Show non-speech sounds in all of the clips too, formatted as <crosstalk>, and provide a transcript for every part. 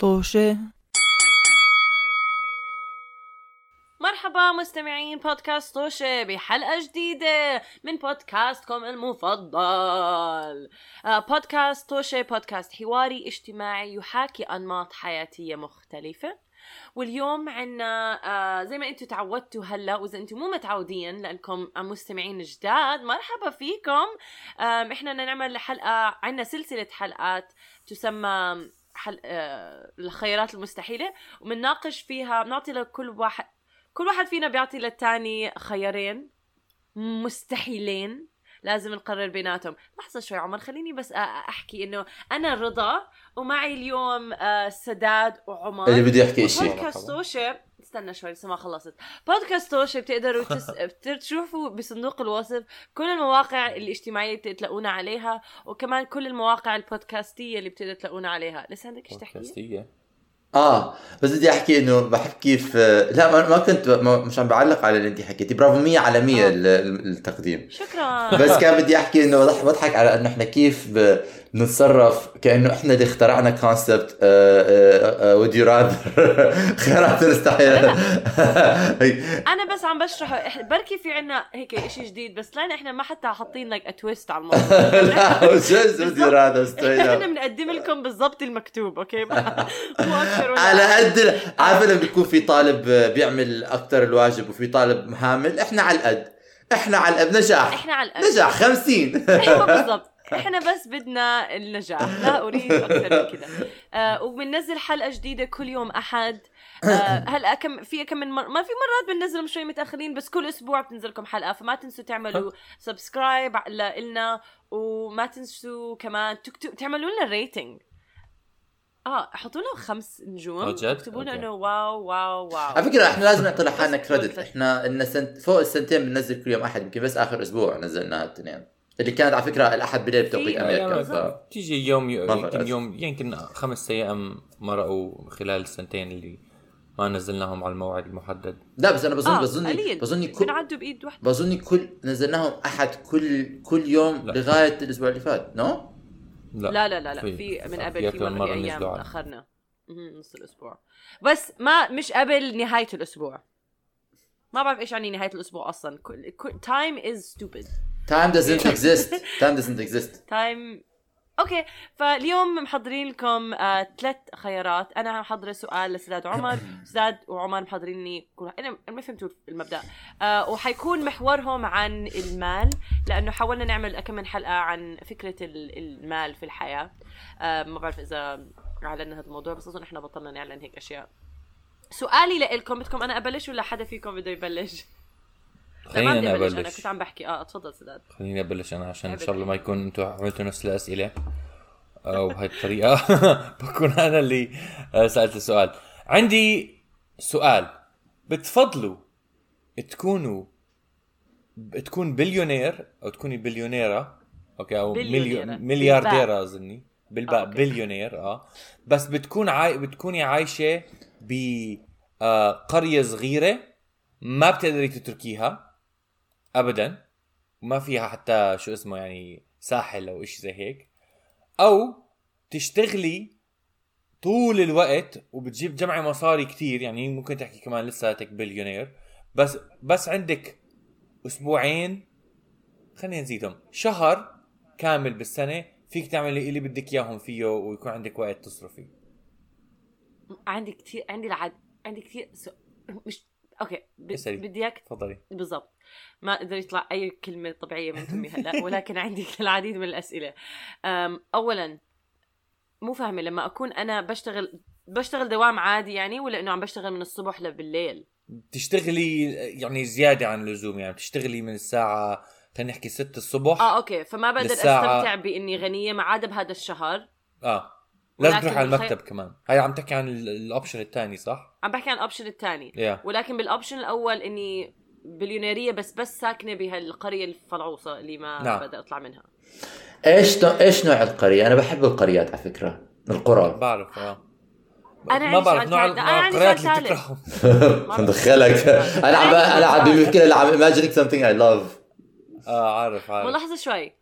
طوشة. مرحبا مستمعين بودكاست طوشة بحلقة جديدة من بودكاستكم المفضل. آه، بودكاست طوشة بودكاست حواري اجتماعي يحاكي أنماط حياتية مختلفة. واليوم عنا آه زي ما أنتم تعودتوا هلا وإذا أنتم مو متعودين لأنكم مستمعين جداد مرحبا فيكم. إحنا بدنا نعمل حلقة عنا سلسلة حلقات تسمى حل... آه الخيارات المستحيلة وبنناقش فيها بنعطي لكل واحد كل واحد فينا بيعطي للتاني خيارين مستحيلين لازم نقرر بيناتهم. لحظة شوي عمر خليني بس أحكي إنه أنا رضا ومعي اليوم آه، سداد وعمر. اللي بده يحكي شيء بودكاست توشة استنى شوي لسه ما خلصت. بودكاست توشة بتقدروا تس... <laughs> تشوفوا بصندوق الوصف كل المواقع الاجتماعية اللي تلاقونا عليها وكمان كل المواقع البودكاستية اللي بتقدروا تلاقونا عليها. لسه عندك إيش تحكي؟ بودكاستية. آه بس بدي أحكي إنه بحب كيف لا ما, ما كنت ما مش عم بعلق على اللي انت حكيتي. برافو 100 على 100 آه. ال- ال- التقديم. شكرا. بس كان بدي أحكي إنه بضحك على إنه إحنا كيف بنتصرف كأنه إحنا اللي اخترعنا concept would you rather خيارات <laughs> هي- أنا بس عم بشرح بركي في عنا هيك إشي جديد بس لأن إحنا ما حتى حاطين لك twist على الموضوع. <laughs> لا would you rather إحنا بنقدم لكم بالضبط المكتوب okay؟ <laughs> على. قد عارف لما بيكون في طالب بيعمل أكثر الواجب وفي طالب مهمل إحنا على القد إحنا على القد نجاح. إحنا على الأقل. نجاح. 50 أيوه <laughs> بالضبط. إحنا بس بدنا النجاح. لا أريد أكثر من كذا آه وبننزل حلقة جديدة كل يوم أحد. آه <coughs> هلا كم في كم من مر... ما في مرات بننزلهم شوي متأخرين بس كل أسبوع بتنزلكم حلقة. فما تنسوا تعملوا subscribe لنا. وما تنسوا كمان تكتب تعملوا لنا rating آه حطوا لنا خمس نجوم جد؟ اكتبوا لنا. إنه wow wow wow على فكرة إحنا لازم نعطي لحالنا credit إحنا لنا سنت فوق السنتين بننزل كل يوم أحد يمكن بس آخر أسبوع نزلناها الاثنين اللي كانت على فكرة الأحد بليل بتوقيت أمريكا ف... تيجي يوم يمكن. يوم يمكن خمس أيام مرقوا خلال السنتين اللي ما نزلناهم على الموعد المحدد لا بس أنا بظن آه بظني قليل بظني كل بنعدوا بإيد واحدة بظني كل نزلناهم أحد كل كل يوم لا. لغاية الأسبوع اللي فات no؟ لا. لا لا لا لا. في- في من قبل في مرة مرة في أيام تاخرنا نص الأسبوع. بس ما مش قبل نهاية الأسبوع. ما بعرف إيش يعني نهاية الأسبوع أصلا. كل time is stupid time doesn't exist. Time doesn't exist. time okay فاليوم محضرين لكم آه ثلاث خيارات. أنا محضره سؤال لسداد وعمر <coughs> سداد وعمر محضرين لي كل أنا أنا ما فهمتوا المبدأ. آه وحيكون محورهم عن المال لأنه حاولنا نعمل كم من حلقة عن فكرة ال- المال في الحياة. آه ما بعرف إذا اعلنا هذا الموضوع بس أظن إحنا بطلنا نعلن هيك أشياء. سؤالي لكم بدكم أنا أبلش ولا حدا فيكم بده يبلش؟ خليني أنا أبلش، أنا أبلش. كنت عم بحكي. آه تفضل سداد. خليني أبلش أنا عشان إن ابلش. شاء الله ما يكون أنتم عملتوا نفس الأسئلة. أو بهاي الطريقة. <laughs> بكون أنا اللي آه، سألت السؤال. عندي سؤال. بتفضلوا تكونوا تكون بليونير أو تكوني بليونيرة؟ okay أو بليونيرة. مليو... مليارديره. أظني. بالباء. آه،. بليونير آه. بس بتكون عاي... بتكوني عايشة بقريه صغيرة ما بتقدري تتركيها. ابدا. ما فيها حتى شو اسمه يعني ساحل أو شيء زي هيك. أو تشتغلي طول الوقت وبتجيب جمعي مصاري كتير يعني ممكن تحكي كمان لساتك بليونير بس بس عندك أسبوعين خلينا نزيدهم شهر كامل بالسنة فيك تعملي اللي بدك إياهم فيه ويكون عندك وقت تصرفي. عندي كثير عندي العد عندي كثير. مش okay ب... بدي إياك تفضلي. بالضبط. ما قدر يطلع أي كلمة طبيعية من فمي هلا ولكن عندي <laughs> العديد من الأسئلة. أم اولا مو فاهمة لما أكون أنا بشتغل بشتغل دوام عادي يعني ولا إنه عم بشتغل من الصبح لبالليل؟ تشتغلي يعني زيادة عن اللزوم يعني بتشتغلي من الساعة خلينا نحكي 6 الصبح آه okay. فما بقدر للساعة- أستمتع بإني غنية ما عدا بهذا الشهر. آه. لازم تروح على المكتب كمان. هاي عم تحكي عن ال- ال option الثاني صح؟ عم بحكي عن ال option الثاني. yeah ولكن بال option الأول إني بليونيرية بس بس ساكنة بهالقرية الفلعوصه اللي ما نعم. بقدر أطلع منها. إيش نوع إيش نوع القرية؟ أنا بحب القريات على فكرة القرى. بعرف آه. أنا ما بعرف نوع سؤال اللي. بتكرههم <laughs> <laughs> دخلك. أنا عم أنا عم بفكر أنا عم imagining something I love. آه عارف عارف. ملاحظة شوي.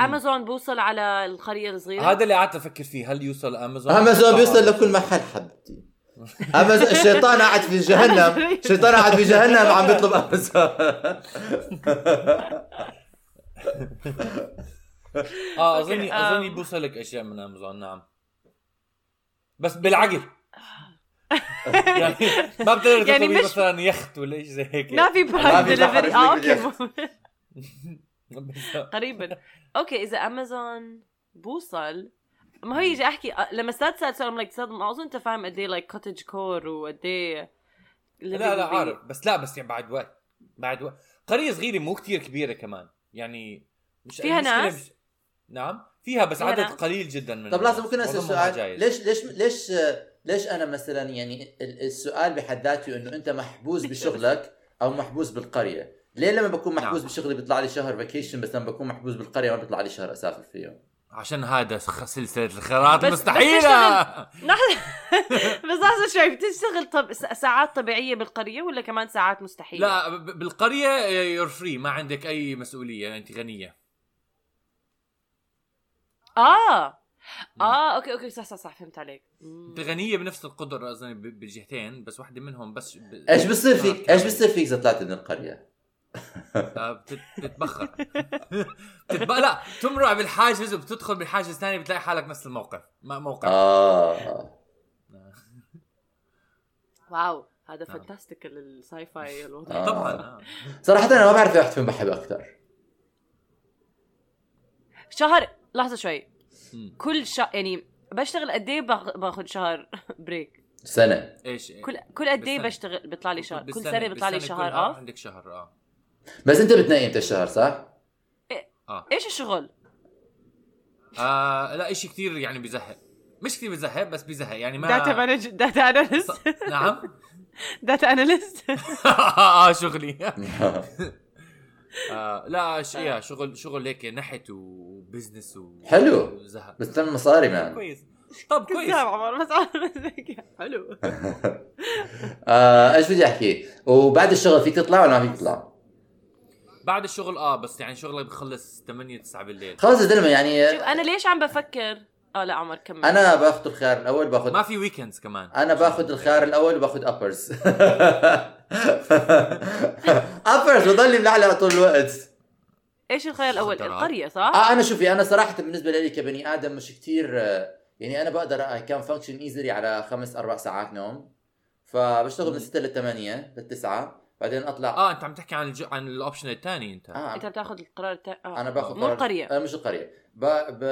امازون بوصل على القرية الصغيرة؟ هذا اللي قعدت أفكر فيه هل يوصل امازون امازون بيوصل لكل محل حبيبتي. امازون الشيطان قاعد في جهنم. <laughs> الشيطان قاعد في جهنم عم بيطلب امازون <laughs> آه اظني اظني. بوصلك أشياء من أمازون نعم. بس بالعقل. <laughs> يعني ما بتقدر يعني مش- مثلا يخت ولا شيء زي هيك. ما في ما prime بحر دليفري آه okay. قريبا. okay إذا أمازون بوصل ما هو يجي أحكي لما أستاذ سال سؤال like أستاذ ما أظن أنت فاهم قد إيه like cottagecore وقد إيه لا لا عارف بس لا بس يعني بعد وقت بعد وقت قرية صغيرة مو كتير كبيرة كمان يعني مش فيها ناس؟ مش... نعم فيها بس فيها عدد ناس؟ قليل جدا من طب لازم ممكن أسأل سؤال. ليش ليش ليش ليش أنا مثلا يعني ال- السؤال بحد ذاته إنه أنت محبوس بشغلك أو محبوس بالقرية ليه لما بكون محبوس نعم. بشغلي بيطلع لي شهر فاكيشن بس لما بكون محبوس بالقرية ما بيطلع لي شهر أسافر فيه عشان هذا سلسلة الخيارات بس- بس مستحيلة لحظة <laughs> <laughs> بس لحظة شوي بتشتغل طب ساعات طبيعية بالقرية ولا كمان ساعات مستحيلة؟ لا ب- بالقرية you're free ما عندك أي مسؤولية أنت غنية. آه. آه okay okay صح صح صح فهمت عليك. مم. أنت غنية بنفس القدرة أظن ب- بالجهتين بس واحدة منهم بس ب... إيش بصير فيك؟ آه، إيش بصير فيك إذا طلعت من القرية؟ آه، بتتبخر <laughs> بتتب... لا تمرق بالحاجز وبتدخل بالحاجز الثاني بتلاقي حالك نفس الموقف. ما موقف. آه. wow هذا. fantastic ال sci-fi الوضع. طبعا آه. <laughs> صراحة أنا ما بعرف واحد فيهم بحب أكثر شهر لحظة شوي. كل شهر يعني بشتغل قد إيه باخ- باخذ شهر <laughs> break سنة. إيش؟ كل كل قد إيه. بشتغل بيطلع لي شهر؟ كل سنة بيطلع لي شهر off عندك شهر آه. بس انت بتنقي إمتى الشهر صح؟ آه. إيش الشغل؟ آه لا إشي كثير يعني بزهق مش كثير بزهق بس بزهق يعني ما data manage data analyst نعم. <laughs> data analyst <laughs> آه شغلي. <laughs> آه لا ش... يا شغل شغل هيك نحت و business و... حلو. وزهق. بس تعمل مصاري man كويس. طب كويس. عمر بس حلو. آه إيش بدي أحكي؟ وبعد الشغل فيك تطلع ولا ما فيك تطلع؟ بعد الشغل آه بس يعني شغلك بخلص 8 9 بالليل. خلص يا زلمة يعني شوف أنا ليش عم بفكر؟ آه لا عمر كمل. أنا باخذ الخيار الأول باخذ ما في weekends كمان. أنا باخذ الخيار الأول وباخذ uppers uppers <laughs> بضلني ملعلع طول الوقت. إيش الخيار الأول. القرية صح؟ آه أنا شوفي أنا صراحة بالنسبة لي كبني آدم مش كتير آه، يعني أنا بقدر كان function easily على خمس أربع ساعات نوم. فبشتغل من 6 ل 8 ل 9 بعدين أطلع. آه أنت عم تحكي عن الج... عن ال option الثاني أنت. آه. أنت بتاخذ القرار التا... آه. أنا باخذ مو القريه آه مش القريه ب... ب...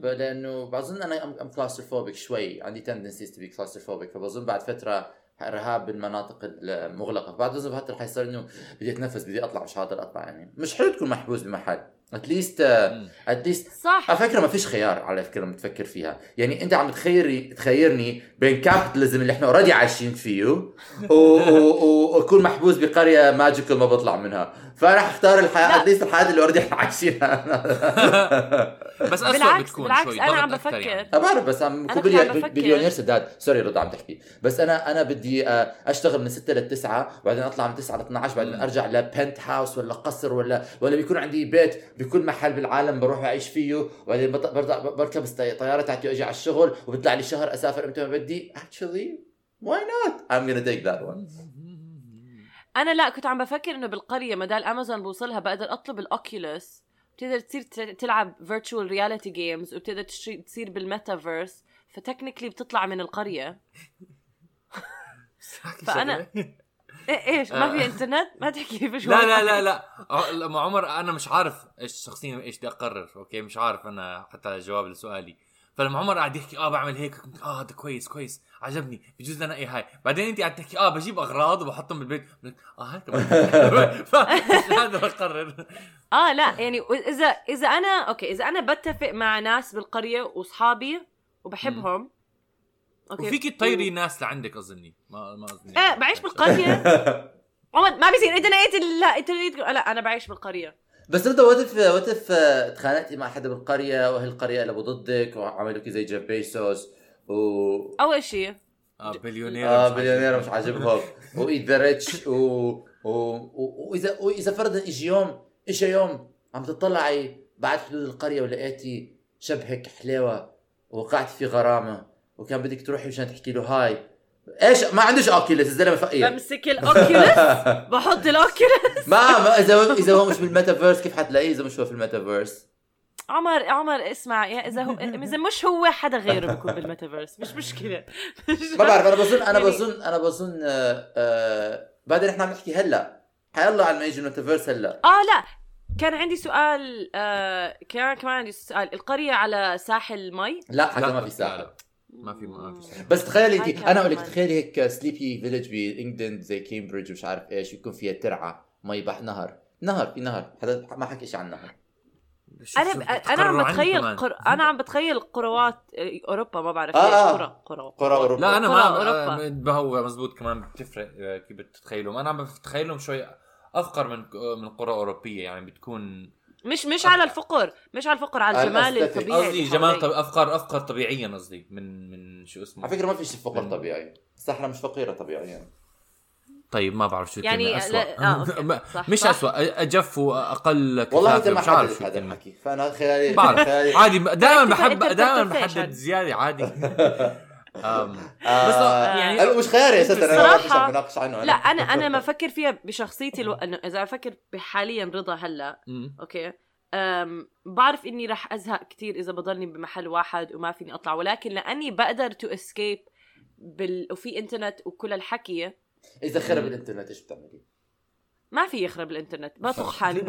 ب... لأنه بظن أنا I'm claustrophobic شوي. عندي tendencies to be claustrophobic فبظن بعد فترة رهاب بالمناطق المغلقة. أظن فتره حيصير إنه بدي أتنفس بدي أطلع مش قادر أطلع يعني. مش حلو تكون محبوس بمحل. at least. at least صح على فكرة ما فيش خيار على فكرة لما تفكر فيها يعني أنت عم تخيري تخيرني بين capitalism اللي إحنا already عايشين فيه و- و- و- وأكون محبوس بقرية magical ما بطلع منها فانا حختار الحياة. at least الحياة اللي already إحنا عايشينها <laughs> بس اسوء بالعكس- بتكون بالعكس، شوي أنا ضغط عم بفكر. يعني. أنا بعرف بس عم. بليونير سداد sorry رضا عم تحكي بس أنا أنا بدي آه، أشتغل من 6 ل 9 وبعدين أطلع من 9 ل 12 بعدين. أرجع ل penthouse ولا قصر ولا ولا بيكون عندي بيت بكل محل بالعالم بروح اعيش فيه وبعدين بركب الطي- الطياره تاعتي وأجي على الشغل وبيطلع لي شهر أسافر إمتى ما بدي. Actually why not? I'm gonna take that one. أنا لا كنت عم بفكر إنه بالقرية ما دام أمازون بوصلها بقدر أطلب ال Oculus بتقدر تصير تلعب virtual reality games وبتقدر تصير بالميتافيرس. ف technically بتطلع من القرية. <laughs> إيه <laughs> إيش؟ ما في آه. إنترنت؟ ما تحكي في شو لا لا لا لا. ع- لما عمر أنا مش عارف إيش شخصيا إيش بدي أقرر. okay مش عارف أنا حتى جواب لسؤالي. فلما عمر قاعد يحكي آه بعمل هيك كنت آه هذا كويس كويس. عجبني. بجوز أنا اي هاي. بعدين انت قاعد تحكي آه بجيب أغراض وبحطهم بالبيت. آه هاي كمان فمش قادر اقرر آه لا يعني إذا إذا أنا okay إذا أنا بتفق مع ناس بالقرية واصحابي وبحبهم okay. وفيك تطيري ناس لعندك أظني. ما ما أظني. إيه بعيش بالقرية. <laughs> عمر ما بيصير. انت نقيت لا انت نقيت لا أنا بعيش بالقرية. بس if what if تخانقتي مع حدا بالقرية واهل القرية قلبوا ضدك وعملوا زي جيف بيزوس و أول شيء آه بليونير آه مش بليونير. مش عاجبهم. و eat the rich و... واذا وإذا فرضا اجى يوم اجى يوم عم تطلعي بعد حدود القرية ولقيتي شب هيك حلاوة وقعتي في غرامة. وكان بدك تروحي مشان تحكي له هاي. إيش؟ ما عندوش Oculus الزلمة فقير. بمسك ال Oculus <laughs> بحط ال Oculus ما ما إذا هو إذا هو مش بالميتافيرس كيف حتلاقيه؟ إذا مش هو في الميتافيرس. عمر عمر اسمع يا إذا هو إذا مش هو حدا غيره بيكون بالميتافيرس. مش مشكلة. <laughs> ما بعرف أنا بظن أنا يعني- بظن أنا بظن آه آه بعدين إحنا عم نحكي هلأ. حيلا على ما يجي الميتافيرس هلأ. آه لا. كان عندي سؤال آه كان كمان عندي سؤال. القرية على ساحل مي؟ لا حتى ما في ساحل. ما في ما في. بس تخيلي انت أنا أقول لك. تخيلي هيك sleepy village ب England زي كامبريدج ومش عارف إيش يكون فيها ترعة مي بحر نهر نهر في نهر حدا ما حكي شيء عن نهر شوف- أنا أنا عم بتخيل. قر... أنا عم بتخيل قروات أوروبا ما بعرف آه، ليش آه. قرى قرى قرى أوروبا لا أنا قرى ما أوروبا. آه، ما هو مزبوط كمان بتفرق آه، كيف بتتخيلهم أنا عم بتخيلهم شوي أفقر من من قرى أوروبية يعني بتكون مش مش على الفقر مش على الفقر على الجمال. الطبيعي قصدي جمال. طب افقر أفقر طبيعيا قصدي من من شو اسمه على فكرة ما في شيء فقر من- طبيعي الصحراء مش فقيرة طبيعيا طيب ما بعرف شو يعني اسوء لا- آه، أوكي. <laughs> ما- صح، مش صح. اسوء أجف وأقل والله أنت ما عارف هذا الحكي فأنا خيالي بعرف عادي دائما بحب دائما بحدد. زيادة عادي <laughs> بس آه، يعني لا، مش خياري أساسا أنا بناقش عنه لا أنا أنا ما أفكر فيها بشخصيتي ألو... إنه إذا أفكر بحاليا رضا هلأ. okay um بعرف إني رح أزهق كتير إذا بضلني بمحل واحد وما فيني أطلع ولكن لأني بقدر to escape بال... وفي إنترنت وكل الحكي إذا خرب الإنترنت إيش بتعملي؟ ما في يخرب الإنترنت بطخ حالي <laughs>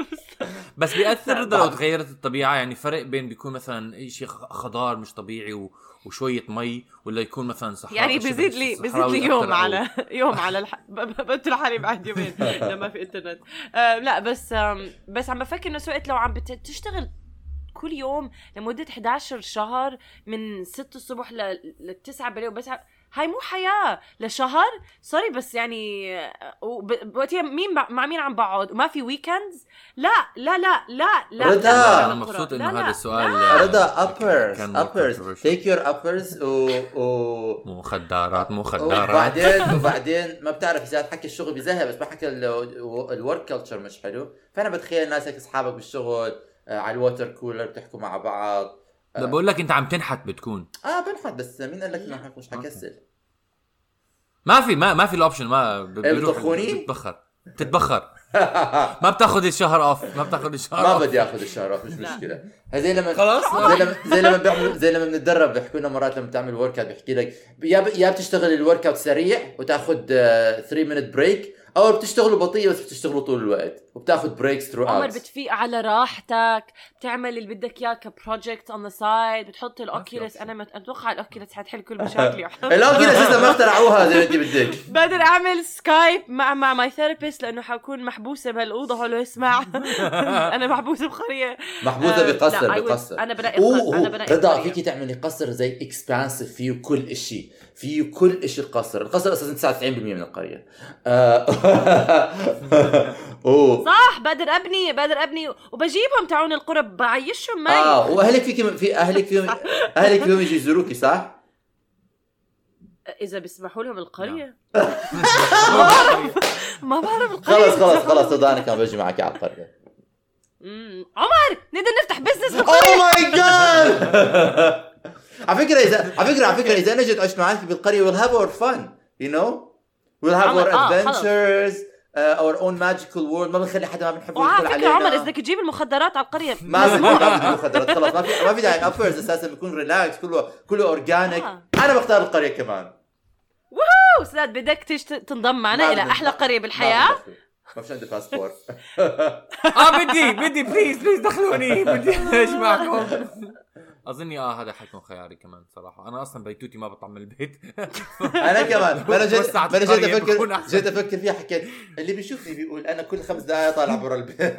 <laughs> بس بيأثر رضا لو تغيرت الطبيعة يعني فرق بين بيكون مثلا شيء خضار مش طبيعي و... وشوية مي ولا يكون مثلا صحراء يعني بزيد لي بزيد لي يوم على <laughs> يوم على الح... بقتل حالي بعد يومين <laughs> لما في إنترنت. آه لا بس um بس عم بفكر إنه so وقت لو عم بت- تشتغل كل يوم لمدة 11 شهر من 6 الصبح ل, ل 9 بالليل بس ع- هاي مو حياة لشهر. sorry بس يعني وقتها مين مع مين عم بقعد؟ وما في weekends لا لا لا لا لا. رضا. لا، مبسوط لا، هذا السؤال. رضا uppers controversial. take your uppers و, و... مخدرات مخدرات وبعدين <laughs> وبعدين ما بتعرف إذا تحكي الشغل بزهق بس بحكي ال work culture مش حلو. فأنا بتخيل ناس هيك أصحابك بالشغل آه، على ال water cooler بتحكوا مع بعض. لا بقول لك انت عم تنحت بتكون. آه بنحط بس مين قال لك انه مش حكسل ما في ما ما في ال option ما إيه، بتطخوني؟ بتتبخر. بتتبخر. ما بتاخذ الشهر off ما بتاخذ الشهر ما off بدي اخذ الشهر مش لا. مشكلة. زي لما خلاص زي لما زي لما بيعملوا زي لما بنتدرب بيحكوا لنا مرات لما تعمل workout بيحكي لك يا ب... يا بتشتغل ال workout سريع وتاخذ 3 minute break أو بتشتغلوا بطيء بس بتشتغلوا طول الوقت وبتاخذ breaks through عمر بتفيق على راحتك بتعمل اللي بدك إياه ك project on the side بتحط ال Oculus option. أنا مت- أتوقع ال Oculus حتحل كل مشاكلي. <laughs> ال Oculus لسه ما اخترعوها زي ما أنت بدك. <laughs> بقدر أعمل سكايب مع مع my therapist لأنه حكون محبوسة بهالأوضة هو يسمع. <laughs> أنا محبوسة بقريه محبوسة آه، بقصر بقصر. أنا بنقي أنا بنقي رضا. فيكي تعملي قصر زي expansive فيه كل إشي. فيه كل إشي القصر. القصر أساسا 99% من القرية. آه، <laughs> أوه. صح بقدر أبني بقدر أبني. وبجيبهم تعون القرى بعيشهم معي آه وأهلك فيك في أهلك فيهم <laughs> أهلك فيهم يجي يزوروكي صح؟ إذا بيسمحوا لهم القرية. <laughs> ما ما بعرف القرية. خلص خلص خلص أنا كمان بجي معك على القرية. عمر نقدر نفتح business oh بالقرية. my God على فكرة اذا على فكره على فكرة إذا أنا جيت عشت معك بالقرية we'll have our fun you know? We'll have our آه، adventures uh, our own magical world. ما بنخلي حدا ما بنحبه وعلى يدخل فكره علينا. عمر إذا بدك تجيب المخدرات على القرية ما في مخدرات خلص ما في ما في داعي. uppers أساسا بيكون relax كله كله organic آه. أنا بختار القرية كمان. أوه، أستاذ بدك تيجي تنضم معنا إلى أحلى قرية ما بالحياة في ما فيش عندي باسبور <laughs> آه بدي بدي please please دخلوني. بدي <laughs> إيش معكم؟ أظني آه هذا حيكون خياري كمان صراحة. أنا أصلا بيتوتي ما بطلع من البيت. <laughs> أنا كمان. ما <laughs> أنا جيت ما أنا جيت أفكر. جيت أفكر فيها. حكيت اللي بيشوفني بيقول أنا كل خمس دقائق طالع برا البيت. <laughs>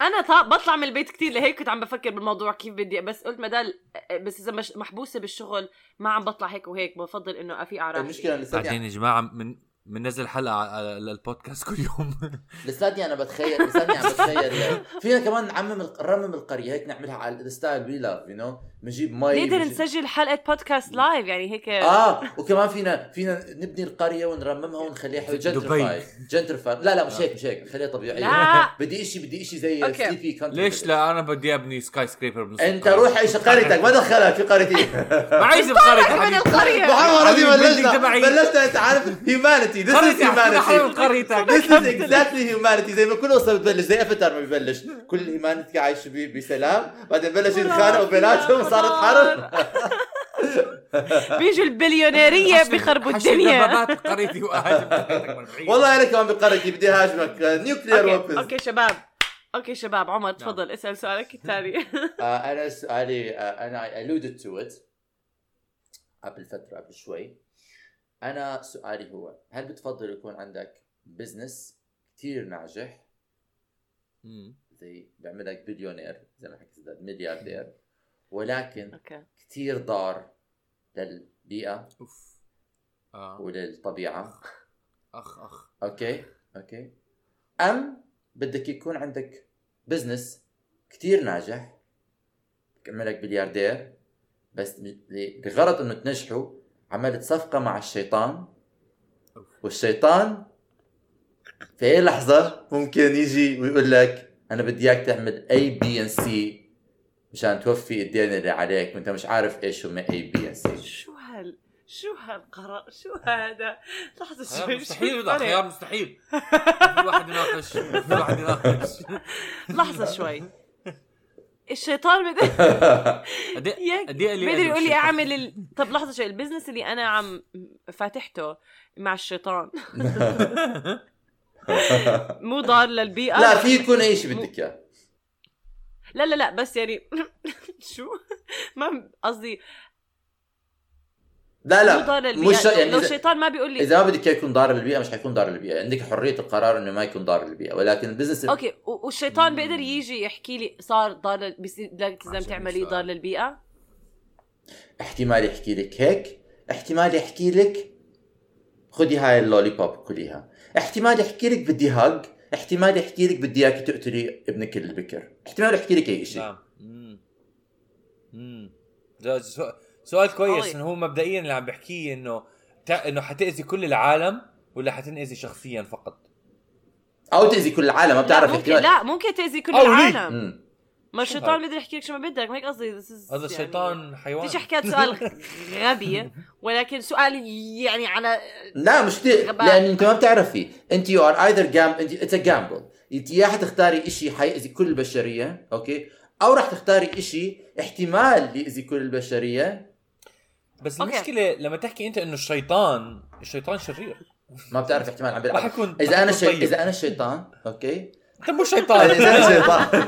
أنا طا- بطلع من البيت كتير. لهيك كنت عم بفكر بالموضوع كيف بدي بس قلت مدال بس إذا مش محبوسة بالشغل ما عم بطلع هيك وهيك. بفضل إنه افيق على المشكلة بعدين يا جماعة من بننزل حلقة على البودكاست كل يوم. <laughs> لساتني أنا بتخيل لساتني عم بتخيل فينا كمان نعمم نرمم القرية هيك نعملها على ستايل we love, you know بنجيب مي نقدر نسجل حلقة بودكاست live يعني هيك. آه وكمان فينا فينا نبني القرية ونرممها ونخليها حلوة دبي. gentrify gentrify لا لا مش هيك مش هيك. خليها طبيعية. لا. بدي شيء بدي شيء زي. sleepy country ليش لا؟ أنا بدي أبني skyscraper بنص أنت. روح عيش قريتك ما دخلك في قريتي. ما عايز بقرية من القرية. محمد بلشنا. بلشنا أنت عارف humanity قريتي حرام humanity قريتك This is exactly humanity. زي ما كل وصل بتبلش زي افاتار ما ببلش كل humanity عايش بي- بسلام. بعدين بلشوا يتخانقوا بيناتهم وصارت حرب. <laughs> بيجوا البليونيرية بيخربوا حشي الدنيا. بعيد. والله أنا كمان بقريتي بدي هاجمك. nuclear أوكي weapons أوكي شباب. أوكي شباب عمر تفضل. اسأل سؤالك الثاني. <laughs> أنا سؤالي آه، أنا I alluded to it قبل فترة قبل شوي. أنا سؤالي هو هل بتفضل يكون عندك business كثير ناجح؟ مم. زي بيعملك بليونير زي ما حكيت ملياردير ولكن <laughs> أوكي. كثير ضار للبيئة أوف. آه. وللطبيعة. أخ. أخ أوكي أوكي. أم بدك يكون عندك business كتير ناجح بيعملك ملياردير بس ب- ل- بغرض إنه تنجحوا عملت صفقة مع الشيطان والشيطان في أي لحظة ممكن يجي ويقول لك أنا بدي إياك تعمل ABNC مشان توفي الدين اللي عليك وأنت مش عارف إيش هم ABNC شو هال شو هالقرار؟ شو هذا؟ لحظة خيار شوي مستحيل شو هذا؟ خيار مستحيل. في واحد يناقش في واحد يناقش. <laughs> لحظة شوي. الشيطان بيقدر <laughs> قدر يقول لي؟ أعمل ال... طب لحظة شوي ال business اللي أنا عم فاتحته مع الشيطان. <laughs> مو ضار للبيئة. لا في يكون أي شيء بدك إياه. لا لا لا بس يعني <laughs> شو؟ ما قصدي لا مو ضار لا للبيئه مش لو- يعني لو إذا- الشيطان ما بيقول لي إذا ما بدك يكون ضار للبيئه مش حيكون ضار للبيئه عندك حرية القرار إنه ما يكون ضار للبيئه ولكن ال business أوكي والشيطان بيقدر يجي يحكي لي صار ضار لازم تعملي. ضار للبيئة؟ احتمال يحكي لك هيك احتمال يحكي لك خدي هاي اللولي بوب كليها. احتمال يحكي لك بدي هاج احتمال يحكي لك بدي اياك تقتلي ابنك البكر. احتمال يحكي لك أي شيء نعم. سؤال- كويس. إنه هو مبدئيا اللي عم بحكيه إنه تع... إنه حتأذي كل العالم ولا حتنأذي شخصيا فقط أو تأذي كل العالم ما لا بتعرف ممكن احتمال لا ممكن تأذي كل أو ليه؟ العالم مم. ما الشيطان هاد؟ بيقدر يحكي لك شو ما بدك ما هيك قصدي هذا يعني- الشيطان حيوان فيش حكيت سؤال <laughs> غبي ولكن سؤال يعني على لا مش كثير غباء. لأن أنت ما بتعرفي أنت you are either gam- انت it's a gamble أنت يا حتختاري شيء حيأذي كل البشرية أوكي أو راح تختاري شيء احتمال يأذي كل البشرية بس أوكي. المشكلة لما تحكي أنت إنه الشيطان الشيطان شرير ما بتعرف احتمال عم بيلعب إذا أنا شي... طيب. إذا أنا الشيطان أوكي أنت مو شيطان إذا أنا <laughs> شيطان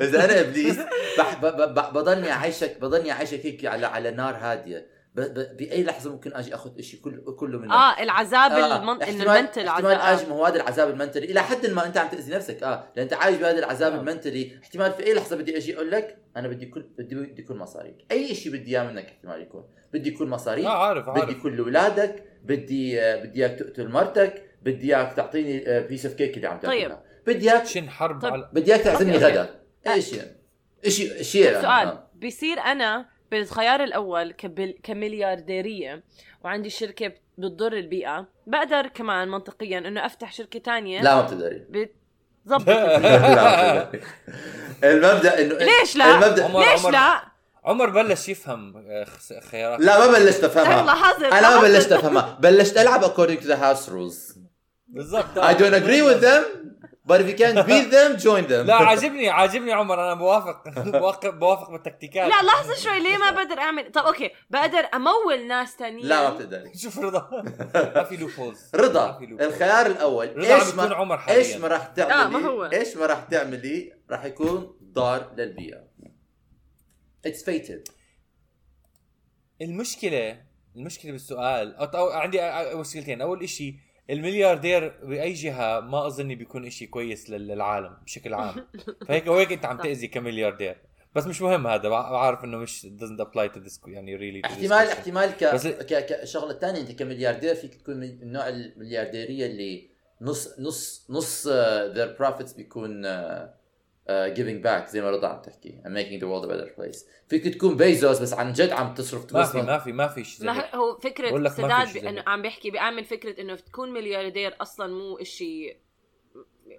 إذا أنا إبليس بح... ب... ب... ب... بضلني اعيشك بضلني أعيشك هيك على على نار هادية. بأي لحظة ممكن أجي أخذ شيء كل... كله منك آه العذاب آه، المن... احتمال ال mental احتمال آجي ما هو هذا العذاب ال mentally. إلى حد ما أنت عم تأذي نفسك. آه لأن أنت عايش بهذا العذاب آه. ال mentally. احتمال في أي لحظة بدي أجي أقول لك أنا بدي كل بدي بدي كل مصاريك. أي شيء بدي إياه منك احتمال يكون. بدي كل مصاريك. آه عارف بدي عارف. كل اولادك بدي آه، بدي إياك تقتل مرتك. بدي إياك تعطيني piece of cake اللي عم طيب. تاكلها بدي إياك شن حرب طيب. على بدي إياك تعزمني أوكي. غدا. يعني؟ شيء شيء طيب سؤال. بيصير أنا بالخيار الأول كبل... كمليارديرية وعندي شركة بتضر البيئة. بقدر كمان منطقيا إنه أفتح شركة تانية. لا ما بتقدري. بتظبط لا <laughs> ما بتقدري. المبدأ إنه ليش لا؟ المبدا عمر- ليش عمر- لا؟ عمر بلش يفهم آه، خيارات. لا ما بلشت أفهمها. حظر أنا ما بلشت أفهمها. بلشت ألعب according to the house rules. بالضبط. I don't agree with them. But if you can't beat them join them. <laughs> لا عاجبني عاجبني عمر أنا بوافق بوافق <laughs> بوافق بالتكتيكات. لا لحظة شوي ليه ما بقدر أعمل؟ طب أوكي. بقدر أمول ناس تانيين. لا ما بتقدري <laughs> شوف رضا. ما في loopholes رضا. الخيار الأول. إيش ما عمر حاليا. إيش ما راح آه، ما تعملي هو. إيش ما راح تعملي؟ راح يكون ضار للبيئة. It's fated. المشكلة المشكلة بالسؤال أو عندي مشكلتين. أول إشي الملياردير بأي جهة ما أظني بيكون إشي كويس لل- للعالم بشكل عام <laughs> فهيك وهيك أنت عم تأذي كملياردير بس مش مهم هذا بع- بعرف إنه مش doesn't apply to this يعني really احتمال. احتمال ك بس- ك كشغلة ثانية أنت كملياردير فيك تكون من النوع المليارديرية اللي نص نص نص uh, their profits بيكون uh, giving back زي ما رضا عم تحكي I'm making the world a better place فيك تكون بيزوس بس عن جد عم تصرف ما في ما في ما في شيء ما. هو في سداد انه. عم بيحكي بيعمل فكرة إنه تكون ملياردير أصلا مو إشي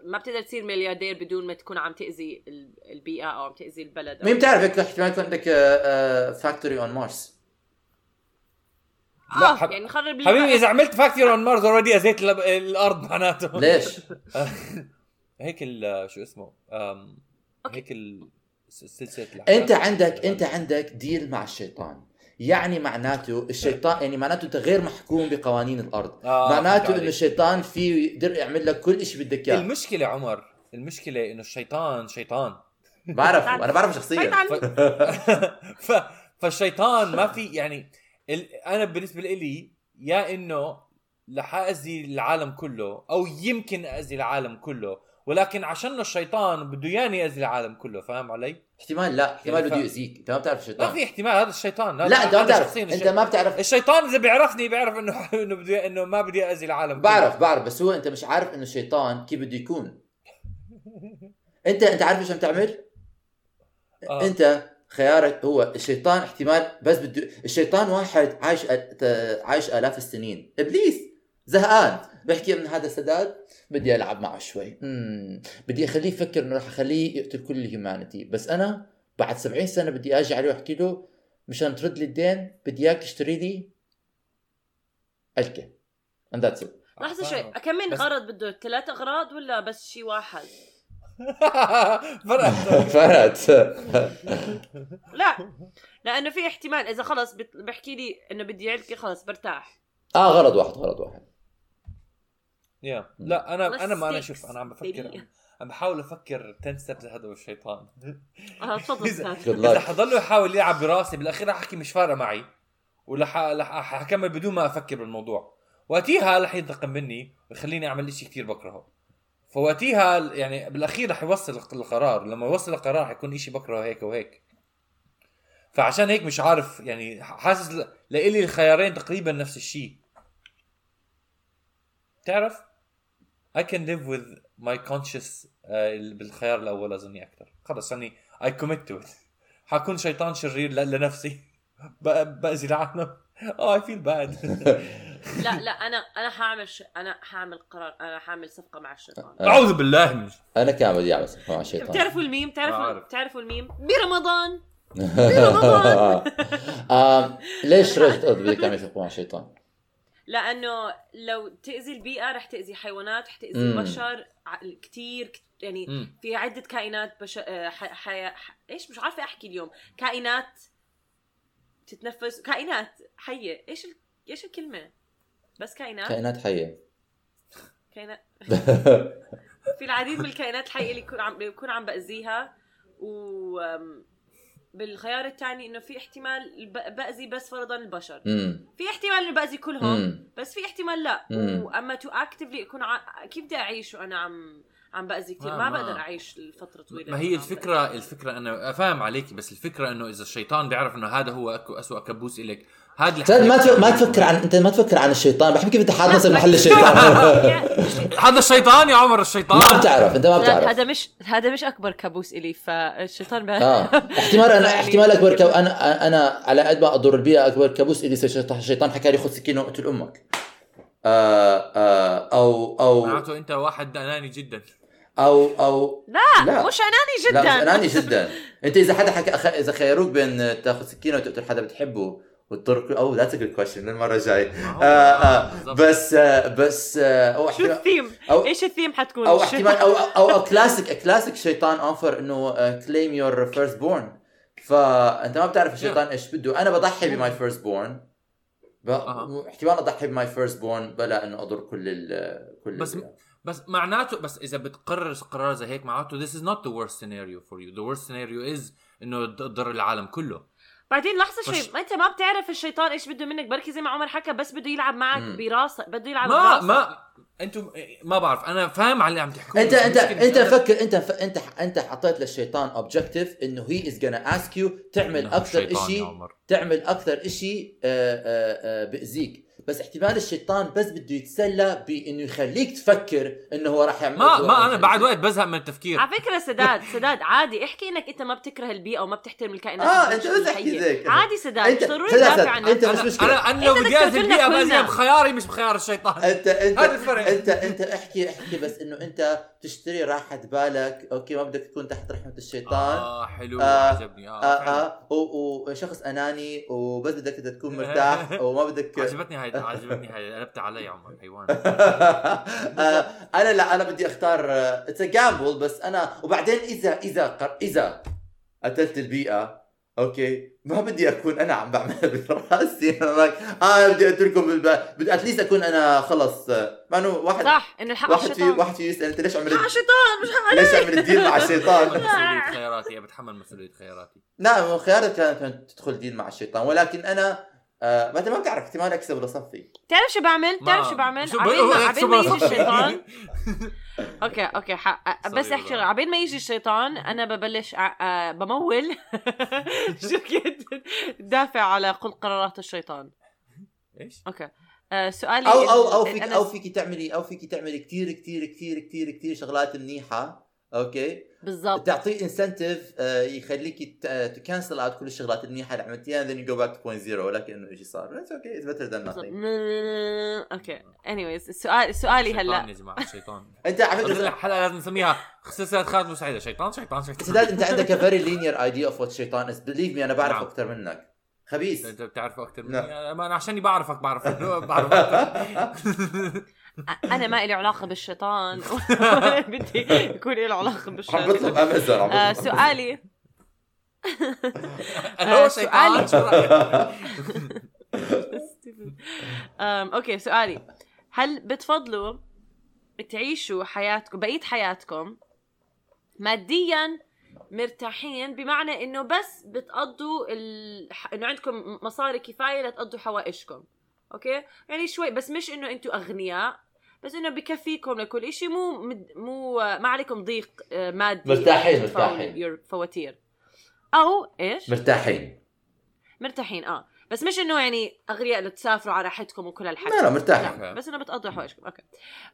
ما بتقدر تصير ملياردير بدون ما تكون عم تأذي ال- البيئة أو عم تأذي البلد مين بتعرف هيك احتمال يكون عندك factory on Mars لا، آه حب- يعني نخرب حبيبي إذا عملت factory on Mars already أذيت ال- الأرض معناته ليش؟ <laughs> هيك ال- شو اسمه أم، هيك ال- س- سلسلة أنت عندك أنت عندك ديل مع الشيطان. يعني معناته الشيطان يعني معناته أنت غير محكوم بقوانين الأرض. آه، معناته. إنه الشيطان فيه يقدر يعمل لك كل شيء بدك إياه. المشكلة عمر المشكلة إنه الشيطان شيطان. بعرف أنا بعرف شخصيا. ف... فالشيطان ما في يعني ال... أنا بالنسبة لي يا إنه رح اذي العالم كله أو يمكن اذي العالم كله ولكن عشان الشيطان بده ياني اذي العالم كله فاهم علي؟ احتمال لا احتمال يعني ف- بده يأذيك أنت ما بتعرف ما الشيطان في احتمال هذا الشيطان هذا لا أنت ما بتعرف أنت ما بتعرف الشيطان إذا بيعرفني بيعرف إنه <laughs> إنه بده إنه ما بدي اذي العالم كله. بعرف بعرف بس هو أنت مش عارف إنه الشيطان كيف بده يكون <laughs> أنت أنت عارف إيش عم تعمل؟ آه. أنت خيارك هو الشيطان احتمال بس بده الشيطان واحد عايش عايش آلاف السنين إبليس زهقان بحكي من هذا سداد بدي ألعب معه شوي. مم. بدي أخليه يفكر إنه رح أخليه يقتل كل الهيومانيتي بس أنا بعد 70 سنة بدي أجي عليه وأحكي له مشان ترد لي الدين بدي إياك تشتري لي ألكة. And that's it. لحظة شوي. كم من غرض بده ثلاث أغراض ولا بس شيء واحد؟ <laughs> فرقت فرقت <laughs> <laughs> لا. لأنه في احتمال إذا خلص بحكي لي إنه بدي علكي خلص برتاح. آه غرض واحد غرض واحد. يا لا أنا أنا ما أنا شوف أنا عم بفكر. عم بحاول أفكر 10 ستيبس هذا الشيطان. <laughs> آه تفضل إذا. حضل يحاول يلعب براسي بالأخير رح أحكي مش فارقة معي. ولح لح حكمل بدون ما أفكر بالموضوع. وقتها رح ينتقم مني ويخليني أعمل شيء كثير بكرهه. فوقتها يعني بالأخير رح يوصل القرار. لما يوصل القرار حيكون شيء بكرهه هيك وهيك. فعشان هيك مش عارف يعني حاسس لإلي الخيارين تقريبا نفس الشيء تعرف؟ I can live with my conscious آه، بالخيار الأول أظني أكثر خلص يعني I commit to it. <laughs> حكون شيطان شرير لنفسي. باذي العالم آه I feel bad. <laughs> لا لا أنا أنا حاعمل ش... أنا حاعمل قرار أنا حاعمل صفقة مع الشيطان. <laughs> أعوذ بالله من أنا كمان بدي أعمل صفقة مع الشيطان. بتعرفوا الميم؟ بتعرفوا. بتعرفوا الميم؟ برمضان! آم، ليش رحت قلت بدك تعمل صفقة مع الشيطان؟ لأنه لو تأذي البيئة رح تأذي حيوانات رح تأذي. البشر كت- يعني مم. في عدة كائنات بش... آه، ح... ح... ح... إيش؟ مش عارفة أحكي اليوم. كائنات تتنفس كائنات حية. إيش ال... إيش الكلمة؟ بس كائنات؟ كائنات حية. كائنات <laughs> في العديد من الكائنات الحية اللي يكون عم بيكون عم بأذيها. و بالخيار الثاني إنه في احتمال باذي بس فرضا البشر. امم في احتمال إنه باذي كلهم امم بس في احتمال لا. مم. وأما تو اكتفلي اكون ع... كيف بدي أعيش وأنا عم عم باذي كثير آه، ما ما- بقدر أعيش لفترة طويلة ما هي الفكرة الفكرة أنا فاهم عليك بس الفكرة إنه إذا الشيطان بيعرف إنه هذا هو أكو اسوء كابوس إلك سيد ما ما. تفكر عن أنت ما تفكر عن الشيطان بحكي كيف انت حاط لا، نفسك محل الشيطان. <laughs> هذا الشيطان يا عمر الشيطان ما بتعرف أنت ما لا، بتعرف هذا مش هذا مش أكبر كابوس إلي فالشيطان آه احتمال أنا <laughs> احتمال أكبر كو... أنا أنا على قد ما أضر البيئه أكبر كابوس إلي الشيطان حكى لي خذ سكينة وقتل أمك آه آه أو أو معناته أنت واحد أناني جدا أو أو لا, لا. مش أناني لا جدا مش أناني جدا أنت إذا حدا حكى. إذا خيروك بين تاخذ سكينة وتقتل حدا بتحبه وتضر أو that's a good question للمره الجاي ما هو- آه آه. بس آه بس آه أو شو الثيم؟ أو- إيش الثيم حتكون؟ أو احتمال أو أو, أو classic classic شيطان offer إنه claim your firstborn فأنت ما بتعرف الشيطان إيش بده. أنا بضحي ب my firstborn. احتمال أضحي ب my firstborn بلا إنه أضر كل ال كل بس ال- بس معناته بس إذا بتقرر قرار زي هيك معناته this is not the worst scenario for you. The worst scenario is إنه تضر العالم كله. بعدين لحظة شوي ما أنت ما بتعرف الشيطان إيش بده منك. بركي زي ما عمر حكى بس بده يلعب معك. براسك بده يلعب ما براسك ما أنتم ما بعرف. أنا فاهم على اللي عم تحكوا. انت انت أنت فكر أنت ف... أنت أنت حطيت للشيطان objective إنه he is gonna ask you تعمل أكثر شيء. تعمل أكثر شيء بأذيك. بس احتمال الشيطان بس بده يتسلى بإنه يخليك تفكر إنه هو راح يعمل ما ما أنا بعد وقت بزهق من التفكير على فكرة سداد سداد عادي احكي إنك أنت ما بتكره البيئة وما بتحترم الكائنات آه. أنت بس أحكي زيك عادي سداد أنت ضروري سداد، تدافع عن أنت. مش مشكلة أنا أنا لو بدي بدك انزل تقول لنا بيئه كلنا. بأذيها بخياري مش بخيار الشيطان انت انت هذا الفرق. انت أنت احكي احكي بس إنه أنت تشتري راحة بالك. أوكي ما بدك تكون تحت رحمة الشيطان. آه حلو آه، عجبني. آه, آه حلو. آه وشخص أناني وبس بدك انت تكون <laughs> مرتاح وما بدك <laughs> عجبتني هاي عجبتني هاي. قلبت علي يا عمر حيوان <laughs> آه، أنا لا أنا بدي أختار it's gamble بس أنا وبعدين إذا إذا إذا قتلت البيئة أوكي. ما بدي أكون أنا عم بعملها <laughs> براسي. أنا like، آه بدي أقتلكم بالب... بدي at least أكون أنا خلص. مع إنه واحد صح إنه الحق واحد في واحد في يسأل أنت ليش حق عملت الشيطان؟ مش حق ليش عملت deal مع الشيطان؟ <laughs> مسؤولية خياراتي بتحمل مسؤولية خياراتي. لا مو خيارك كانت كانت تدخل deal مع الشيطان. ولكن أنا آه بعد ما بتعرف احتمال أكسب ولا صفي تعرف شو بعمل؟ ما- تعرف شو بعمل؟ شو عبين ما بقول- <laughs> عبين ما يجي الشيطان. أوكي أوكي حق بس أحكي. عبين ما يجي الشيطان أنا ببلش آه، بمول. <laughs> شركة دافع على كل قرارات الشيطان. إيش؟ أوكي. آه، سؤالي أو أو أو فيك أنا- أو فيك تعملي أو فيك تعملي كثير كثير كثير كثير كثير شغلات منيحة. أوكي. بالضبط. تعطيه incentive يخليك تcancel out كل الشغلات المنيحة اللي عملتيها then you go back to point zero ولكن إنه شيء صار؟ it's okay it's better than nothing. أوكي anyways السؤال سؤالي شيطان هلا يا جماعة الشيطان <laughs> أنت على فكرة الحلقة لازم نسميها سلسلة خالد مساعدة شيطان شيطان شيطان. سداد أنت عندك a very linear idea of what شيطان is. Believe me أنا بعرف نعم. أكثر منك. خبيث. أنت بتعرفه أكثر مني؟ نعم. أنا عشاني بعرفك بعرف. بعرف أكتر. <laughs> أنا ما لي علاقة بالشيطان. <laughs> <laughs> بدي يكون لي علاقة عم بالشيطان. بطلب امازون عم آه، بطلب سؤالي. <laughs> هو آه، سؤالي. أوكي سؤالي. هل بتفضلوا تعيشوا حياتكم بقية حياتكم ماديا مرتاحين؟ بمعنى إنه بس بتقضوا ال... إنه عندكم مصاري كفاية لتقضوا حوائجكم. أوكي؟ يعني شوي بس مش إنه أنتم أغنياء. بس إنه بكفيكم لكل شيء مو مد... مو ما عليكم ضيق آه، مادي. مرتاحين- مرتاحين. فواتير. أو إيش؟ مرتاحين. مرتاحين آه. بس مش إنه يعني اغنياء اللي تسافروا على راحتكم وكل هالحكي. لا لا مرتاحين. بس إنه بتقضوا حوائجكم أوكي.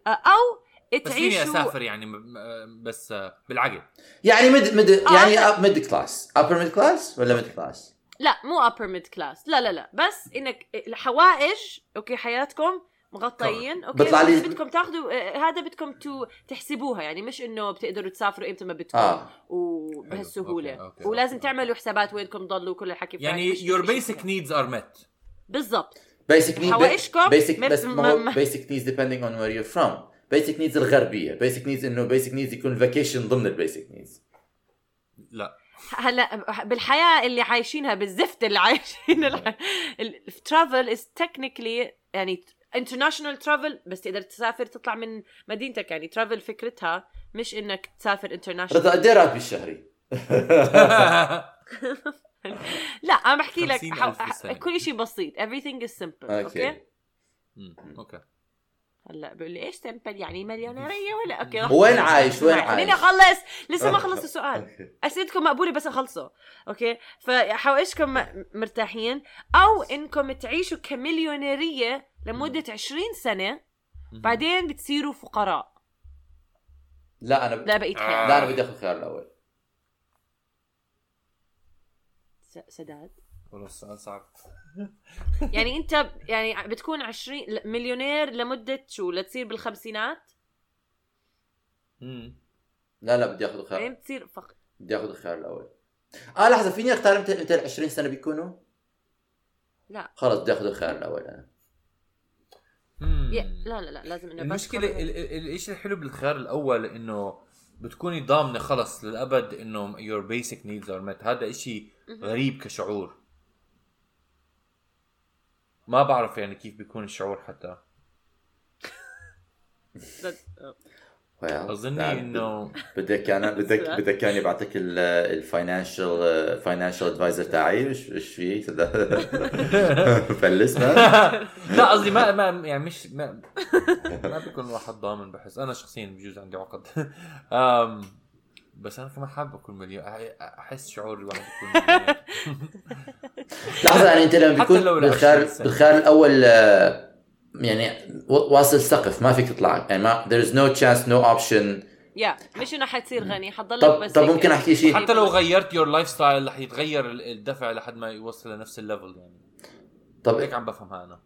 آه، أو بس فيني تعيشوا أسافر يعني م- بس آه، بالعقل. يعني مد مد آه، يعني. mid class upper mid class ولا mid class لا مو upper mid class. لا لا لا. بس إنك الحوائج أوكي حياتكم مغطيين. أوكي بيطلع لي- بدكم تاخذوا آه، هذا بدكم to تحسبوها يعني مش إنه بتقدروا تسافروا إمتى ما بدكم. آه. وبهالسهولة. أوكي، أوكي، ولازم أوكي. تعملوا حسابات وينكم تضلوا كل الحكي يعني مش- basic needs are met. بالضبط. Basic needs حوائجكم basic مر- بس ما هو basic needs depending on where you're from. Basic needs الغربية. Basic needs إنه basic needs يكون vacation ضمن ال basic needs. لا. هلا بالحياة اللي عايشينها بالزفت اللي عايشين ال travel is technically يعني international travel بس تقدر تسافر تطلع من مدينتك. يعني travel فكرتها مش إنك تسافر فرضا international قد إيه راتبي الشهري؟ <laughs> لا أنا بحكي لك 50,000 حو... بالسنة. كل شيء بسيط. Everything is simple أوكي, أوكي؟ هلأ بيقول لي إيش simple يعني مليونيرية ولا؟ أوكي وين عايش؟ وين خليني عايش؟ اخلص لسه ما <laughs> خلصت السؤال. اسئلتكم مقبولة بس أخلصه. أوكي؟ فحوائجكم مرتاحين؟ أو إنكم تعيشوا كمليونيرية لمدة 20 سنة بعدين بتصيروا فقراء. لا أنا لا بقيت آه. حياتكم لا أنا بدي آخذ الخيار الأول. س- سداد. والله السؤال صعب. <laughs> يعني أنت يعني بتكون 20 ل- مليونير لمدة شو؟ لتصير بالخمسينات. لا لا بدي آخذ بعدين الخيار بتصير فقر بدي آخذ الخيار الأول. آه لحظة فيني أختار متى متى ال 20 سنة بيكونوا؟ لا. خلص بدي آخذ الخيار الأول أنا. لا لا لا لازم إنه بس المشكلة خبر- ال- ال- الشيء الحلو بالخيار الأول إنه بتكوني ضامنة خلص للأبد إنه your basic needs are met. هذا إشي غريب كشعور. ما بعرف يعني كيف بيكون الشعور حتى. <laughs> Well, أظني إنه <laughs> بدك أنا <laughs> بدك بدك كان يبعثك ال financial financial advisor تاعي. إيش إيش في؟ <laughs> فلس لا قصدي ما ما يعني مش ما, ما بيكون الواحد ضامن بحس. أنا شخصيا بجوز عندي عقد. بس أنا كمان حابب أكون مليون. أحس شعور الواحد يكون لحظة يعني أنت لما بيكون بالخيار. بالخيار الأول آه، يعني واصل سقف ما فيك تطلع. يعني ما there is no chance no option. يا مش إنه حتصير غني حتضلك طب بس طب. ممكن أحكي شيء؟ حتى لو غيرت your lifestyle رح يتغير ال- الدفع لحد ما يوصل لنفس ال level يعني. طب هيك عم بفهمها أنا.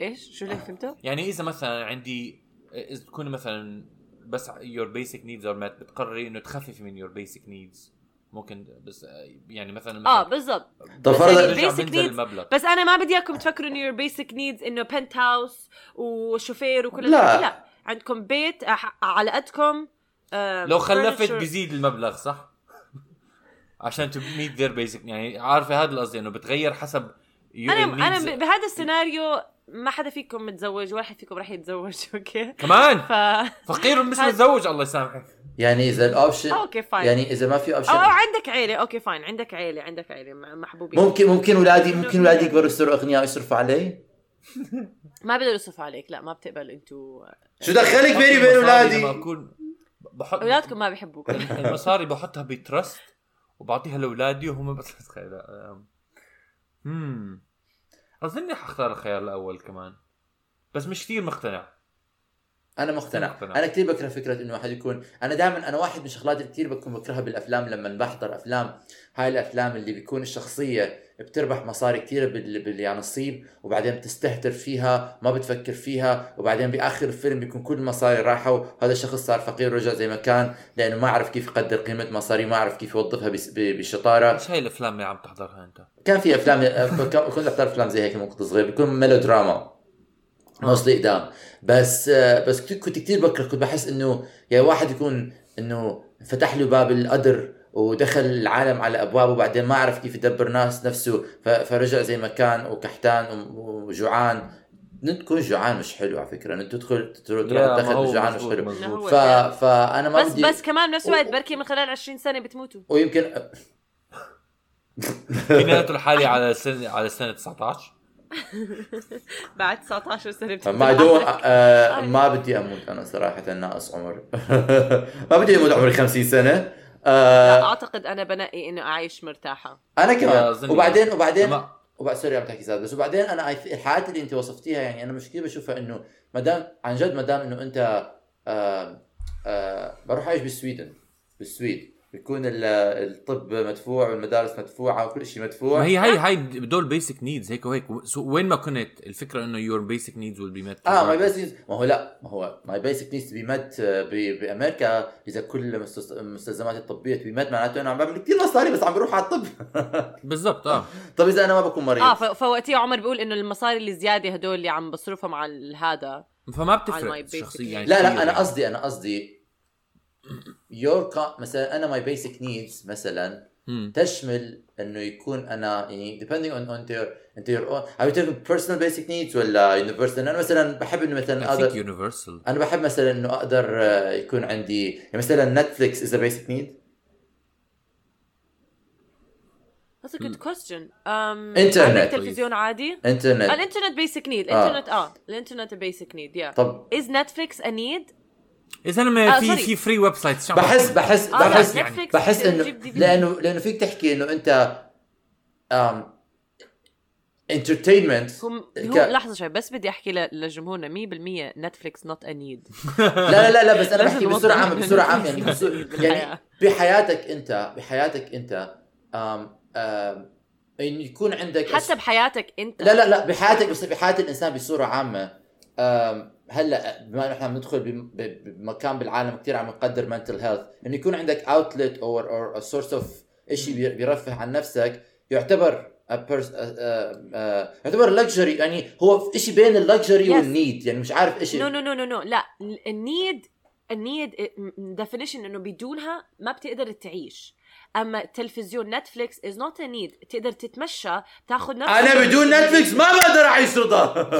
إيش؟ شو اللي فهمته؟ يعني إذا مثلا عندي إذا تكون مثلا بس your basic needs are met بتقرري إنه تخففي من your basic needs. ممكن بس يعني مثلا آه مثلا بالضبط. طب بس فرضا المبلغ. بس أنا ما بدي إياكم تفكروا إنه your basic needs إنه penthouse و chauffeur وكل لا. لا. عندكم بيت أح- على قدكم لو خلفت. بيزيد المبلغ صح؟ <laughs> عشان to meet their basic يعني عارفة هذا القصدي إنه بتغير حسب أنا أنا بهذا السيناريو ما حدا فيكم متزوج ولا حدا فيكم راح يتزوج <laughs> أوكي؟ كمان؟ ف فقير <laughs> مش متزوج الله يسامحك. يعني إذا ال option أوكي fine يعني إذا ما في أو أو option عندك عيلة. أوكي fine عندك عيلة عندك عيلة محبوبين. ممكن ممكن اولادي ممكن اولادي يكبروا يصيروا أغنياء ويصرفوا علي. <laughs> ما بيقدروا يصرفوا عليك لا ما بتقبل أنتوا شو دخلك بيني وبين اولادي بحط أولادكم ما بيحبوك. <laughs> المصاري بحطها بترست وبعطيها لأولادي وهم بس تخيل. امم أظني حختار الخيار الأول كمان. بس مش كثير مقتنع. أنا مقتنع. مقتنع. أنا كثير بكره فكرة إنه واحد يكون أنا دائما أنا واحد من الشغلات اللي كثير بكون بكرهها بالأفلام لما بحضر أفلام. هاي الأفلام اللي بيكون الشخصية بتربح مصاري كثير بال... بال... يعني وبعدين بتستهتر فيها ما بتفكر فيها وبعدين بآخر الفيلم بيكون كل المصاري راحوا. وهذا الشخص صار فقير ورجع زي ما كان لأنه ما عرف كيف يقدر قيمة مصاري ما عرف كيف يوظفها بس... ب... بشطارة. إيش هاي الأفلام اللي عم تحضرها أنت؟ كان في أفلام كنت أحضر أفلام زي هيك لما كنت صغير بيكون ميلودراما. موصلي قدام بس آه، بس كنت كنت كثير بكره. كنت بحس إنه يعني واحد يكون إنه فتح له باب القدر ودخل العالم على ابوابه وبعدين ما عرف كيف يدبر ناس نفسه فرجع زي ما كان وكحتان وجوعان. تكون جوعان مش حلو على فكرة. إنه تدخل تروح تدخل جوعان مش حلو. مزبوط ف... فانا ما بس بدي بس كمان بنفس الوقت بركي من خلال 20 سنة بتموتوا. ويمكن فيني اقتل حالي على سنه على سنة 19 <laughs> بعد 19 سنة ما دون آه ما بدي أموت أنا صراحة ناقص عمر. <laughs> ما بدي أموت عمري 50 سنة. لا، آه أعتقد أنا بنقي إنه أعيش مرتاحة. أنا كمان. وبعدين وبعدين وبعد سوري عم تحكي زاد بس وبعدين أنا الحالات اللي أنت وصفتيها يعني أنا مش كثير بشوفها إنه ما دام عن جد ما دام إنه أنت آه آه بروح أعيش بالسويدن بالسويد. بيكون ال- الطب مدفوع والمدارس مدفوعة وكل شيء مدفوع. ما هي هاي هاي دول basic needs هيك وهيك. so وين ما كنت الفكرة إنه يور بيسك نيدز ويل بي ميت آه ماي بيسك ما هو لا ما هو my basic needs to be met بأمريكا. إذا كل المستلزمات الطبية to be met معناته أنا عم بعمل كثير مصاري بس عم بروح على الطب. <laughs> بالضبط آه. طب إذا أنا ما بكون مريض. آه فوقتها عمر بيقول إنه المصاري اللي زيادة هدول اللي عم بصرفهم على هذا فما بتفرق شخصيا يعني لا لا أنا يعني. قصدي أنا قصدي your مثلا أنا my basic needs مثلا. تشمل إنه يكون أنا يعني depending on on your انت your own are you talking personal basic needs ولا universal أنا مثلا بحب إنه مثلا I think أقدر universal أنا بحب مثلا إنه أقدر آه، يكون عندي يعني مثلا Netflix is basic need That's a good question. Um. عندك تلفزيون عادي؟ انترنت الإنترنت basic need، آه. الإنترنت آه الإنترنت basic need يا طب Is Netflix a need؟ إذا أنا آه، في. في فري ويب سايتس بحس بحس آه، بحس Netflix بحس انه. لأنه لأنه فيك تحكي إنه أنت entertainment هو هو ك- لحظة شوي بس بدي أحكي ل- لجمهورنا 100% Netflix not a need لا لا لا لا بس أنا بحكي بسرعة عامة بسرعة عامة يعني بسرعة. <laughs> يعني بحياتك أنت بحياتك أنت آم آم انه يكون عندك حتى بحياتك أنت لا لا لا بحياتك بس بحياة الإنسان بصورة عامة آم هلا بما إنه إحنا بندخل بمكان بالعالم كثير عم نقدر mental health إنه يكون عندك outlet أو or source of شيء بيرفه عن نفسك يعتبر a pers- آه، آه، يعتبر luxury يعني هو شيء بين ال luxury Yes. وال need يعني مش عارف إيش نو نو نو نو نو لا ال need ال need definition إنه بدونها ما بتقدر تعيش. أما تلفزيون Netflix is not a need تقدر تتمشى تاخذ نفس أنا بدون نتفليكس ما بقدر أعيش رضا <laughs>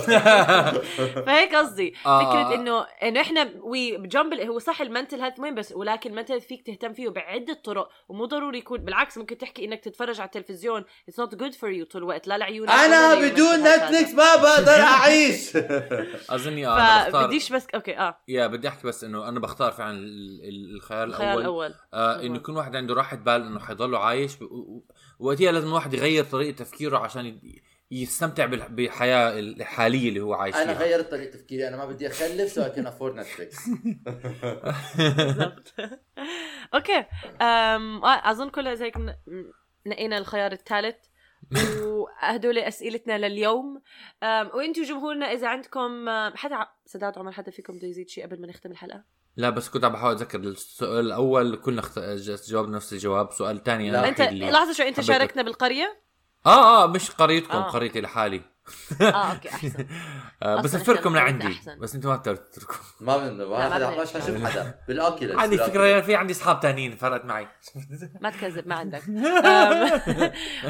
<laughs> فهيك قصدي. آه. فكرة انه إنه إحنا وي جنب هو صح ال mental health مهم بس ولكن ال mental فيك تهتم فيه بعدة طرق ومو ضروري يكون بالعكس ممكن تحكي إنك تتفرج على التلفزيون. it's not good for you طول الوقت. لا لعيونك أنا بدون. Netflix ما بقدر أعيش. <laughs> أظني آه فبديش بس okay آه. يا بدي أحكي بس إنه أنا بختار فعلا ال- ال- الخيار الخيار الأول. الأول. آه إنه يكون واحد عنده راحة بال إنه حيضله عايش وقتها لازم الواحد يغير طريقة تفكيره عشان يستمتع بالح- بالحياة الحالية اللي هو عايش أنا فيها. غيرت طريقة تفكيري أنا ما بدي أخلف so can afford Netflix بالضبط. <laughs> okay أم... أظن كلها زي نقينا الخيار الثالث وهدول أسئلتنا لليوم. وأنتم جمهورنا إذا عندكم حدا سداد عمر حدا فيكم بده يزيد شيء قبل ما نختم الحلقة؟ لا بس كنت عم بحاول أتذكر السؤال الأول كلنا اخت... جاوبنا نفس الجواب السؤال الثاني أنا لا. أنت لحظة شوي أنت. شاركنا بالقرية آه آه مش قريتكم آه. قريتي لحالي آه أوكي أحسن <laughs> آه بسفركم لعندي أحسن. بس أنتم ما بتقدروا تتركوا <laughs> ما بن لا، ما حدا بدنا مش حشوف حدا بالاوكيولس <laughs> عندي. فكرة في عندي أصحاب تانيين فرقت معي ما تكذب ما عندك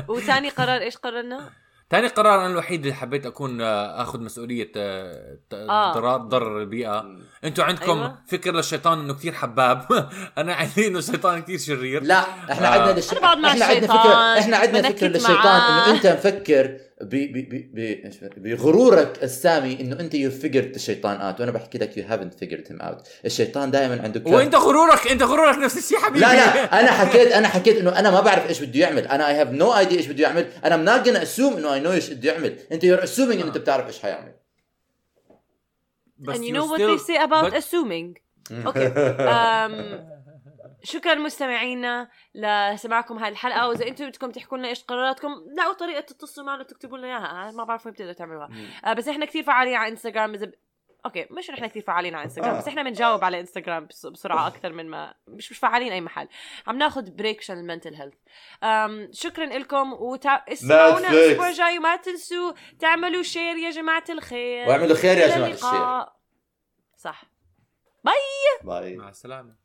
وثاني قرار إيش قررنا؟ ثاني قرار أنا الوحيد اللي حبيت أكون آه، أخذ مسؤولية آه، آه. ضرر البيئة. أنتم عندكم أيوة. فكر للشيطان إنه كثير حباب <laughs> أنا عندي إنه الشيطان كثير شرير لا إحنا آه. عندنا للش... إحنا عندنا الشيطان، فكره إحنا عندنا فكرة للشيطان. إنه أنت مفكر ب... ب... ب... ب... إيش بقى؟ بغرورك السامي إنه أنت you figured الشيطان out وأنا بحكي لك you haven't figured him out الشيطان دائما عنده كم- وأنت غرورك أنت غرورك نفس الشيء حبيبي. لا لا <laughs> أنا حكيت أنا حكيت إنه أنا ما بعرف إيش بده يعمل. أنا I have no idea إيش بده يعمل. أنا am not gonna assume إنه I know إيش بده يعمل. أنت you're assuming إنه أنت بتعرف إيش حيعمل. بس and you know what they say about but- assuming? <laughs> okay أم... شكرا مستمعينا لسماعكم هاي الحلقة. <laughs> وإذا أنتم بدكم تحكوا لنا إيش قراراتكم لاقوا طريقه تتصلوا معنا تكتبوا لنا إياها. ما بعرف وين بتقدروا تعملوها. آه بس إحنا كثير فعالين على انستغرام إذا ب... okay مش نحن كثير فعالين على انستغرام آه. بس إحنا بنجاوب على انستغرام بس- بسرعة أكثر من ما مش مش فعالين أي محل. عم ناخذ break عشان ال mental health شكرا لكم. اسمعونا Netflix. الأسبوع الجاي وما تنسوا تعملوا share يا جماعة الخير. واعملوا خير يا جماعة ال share اللقاء. صح. باي. مع السلامة.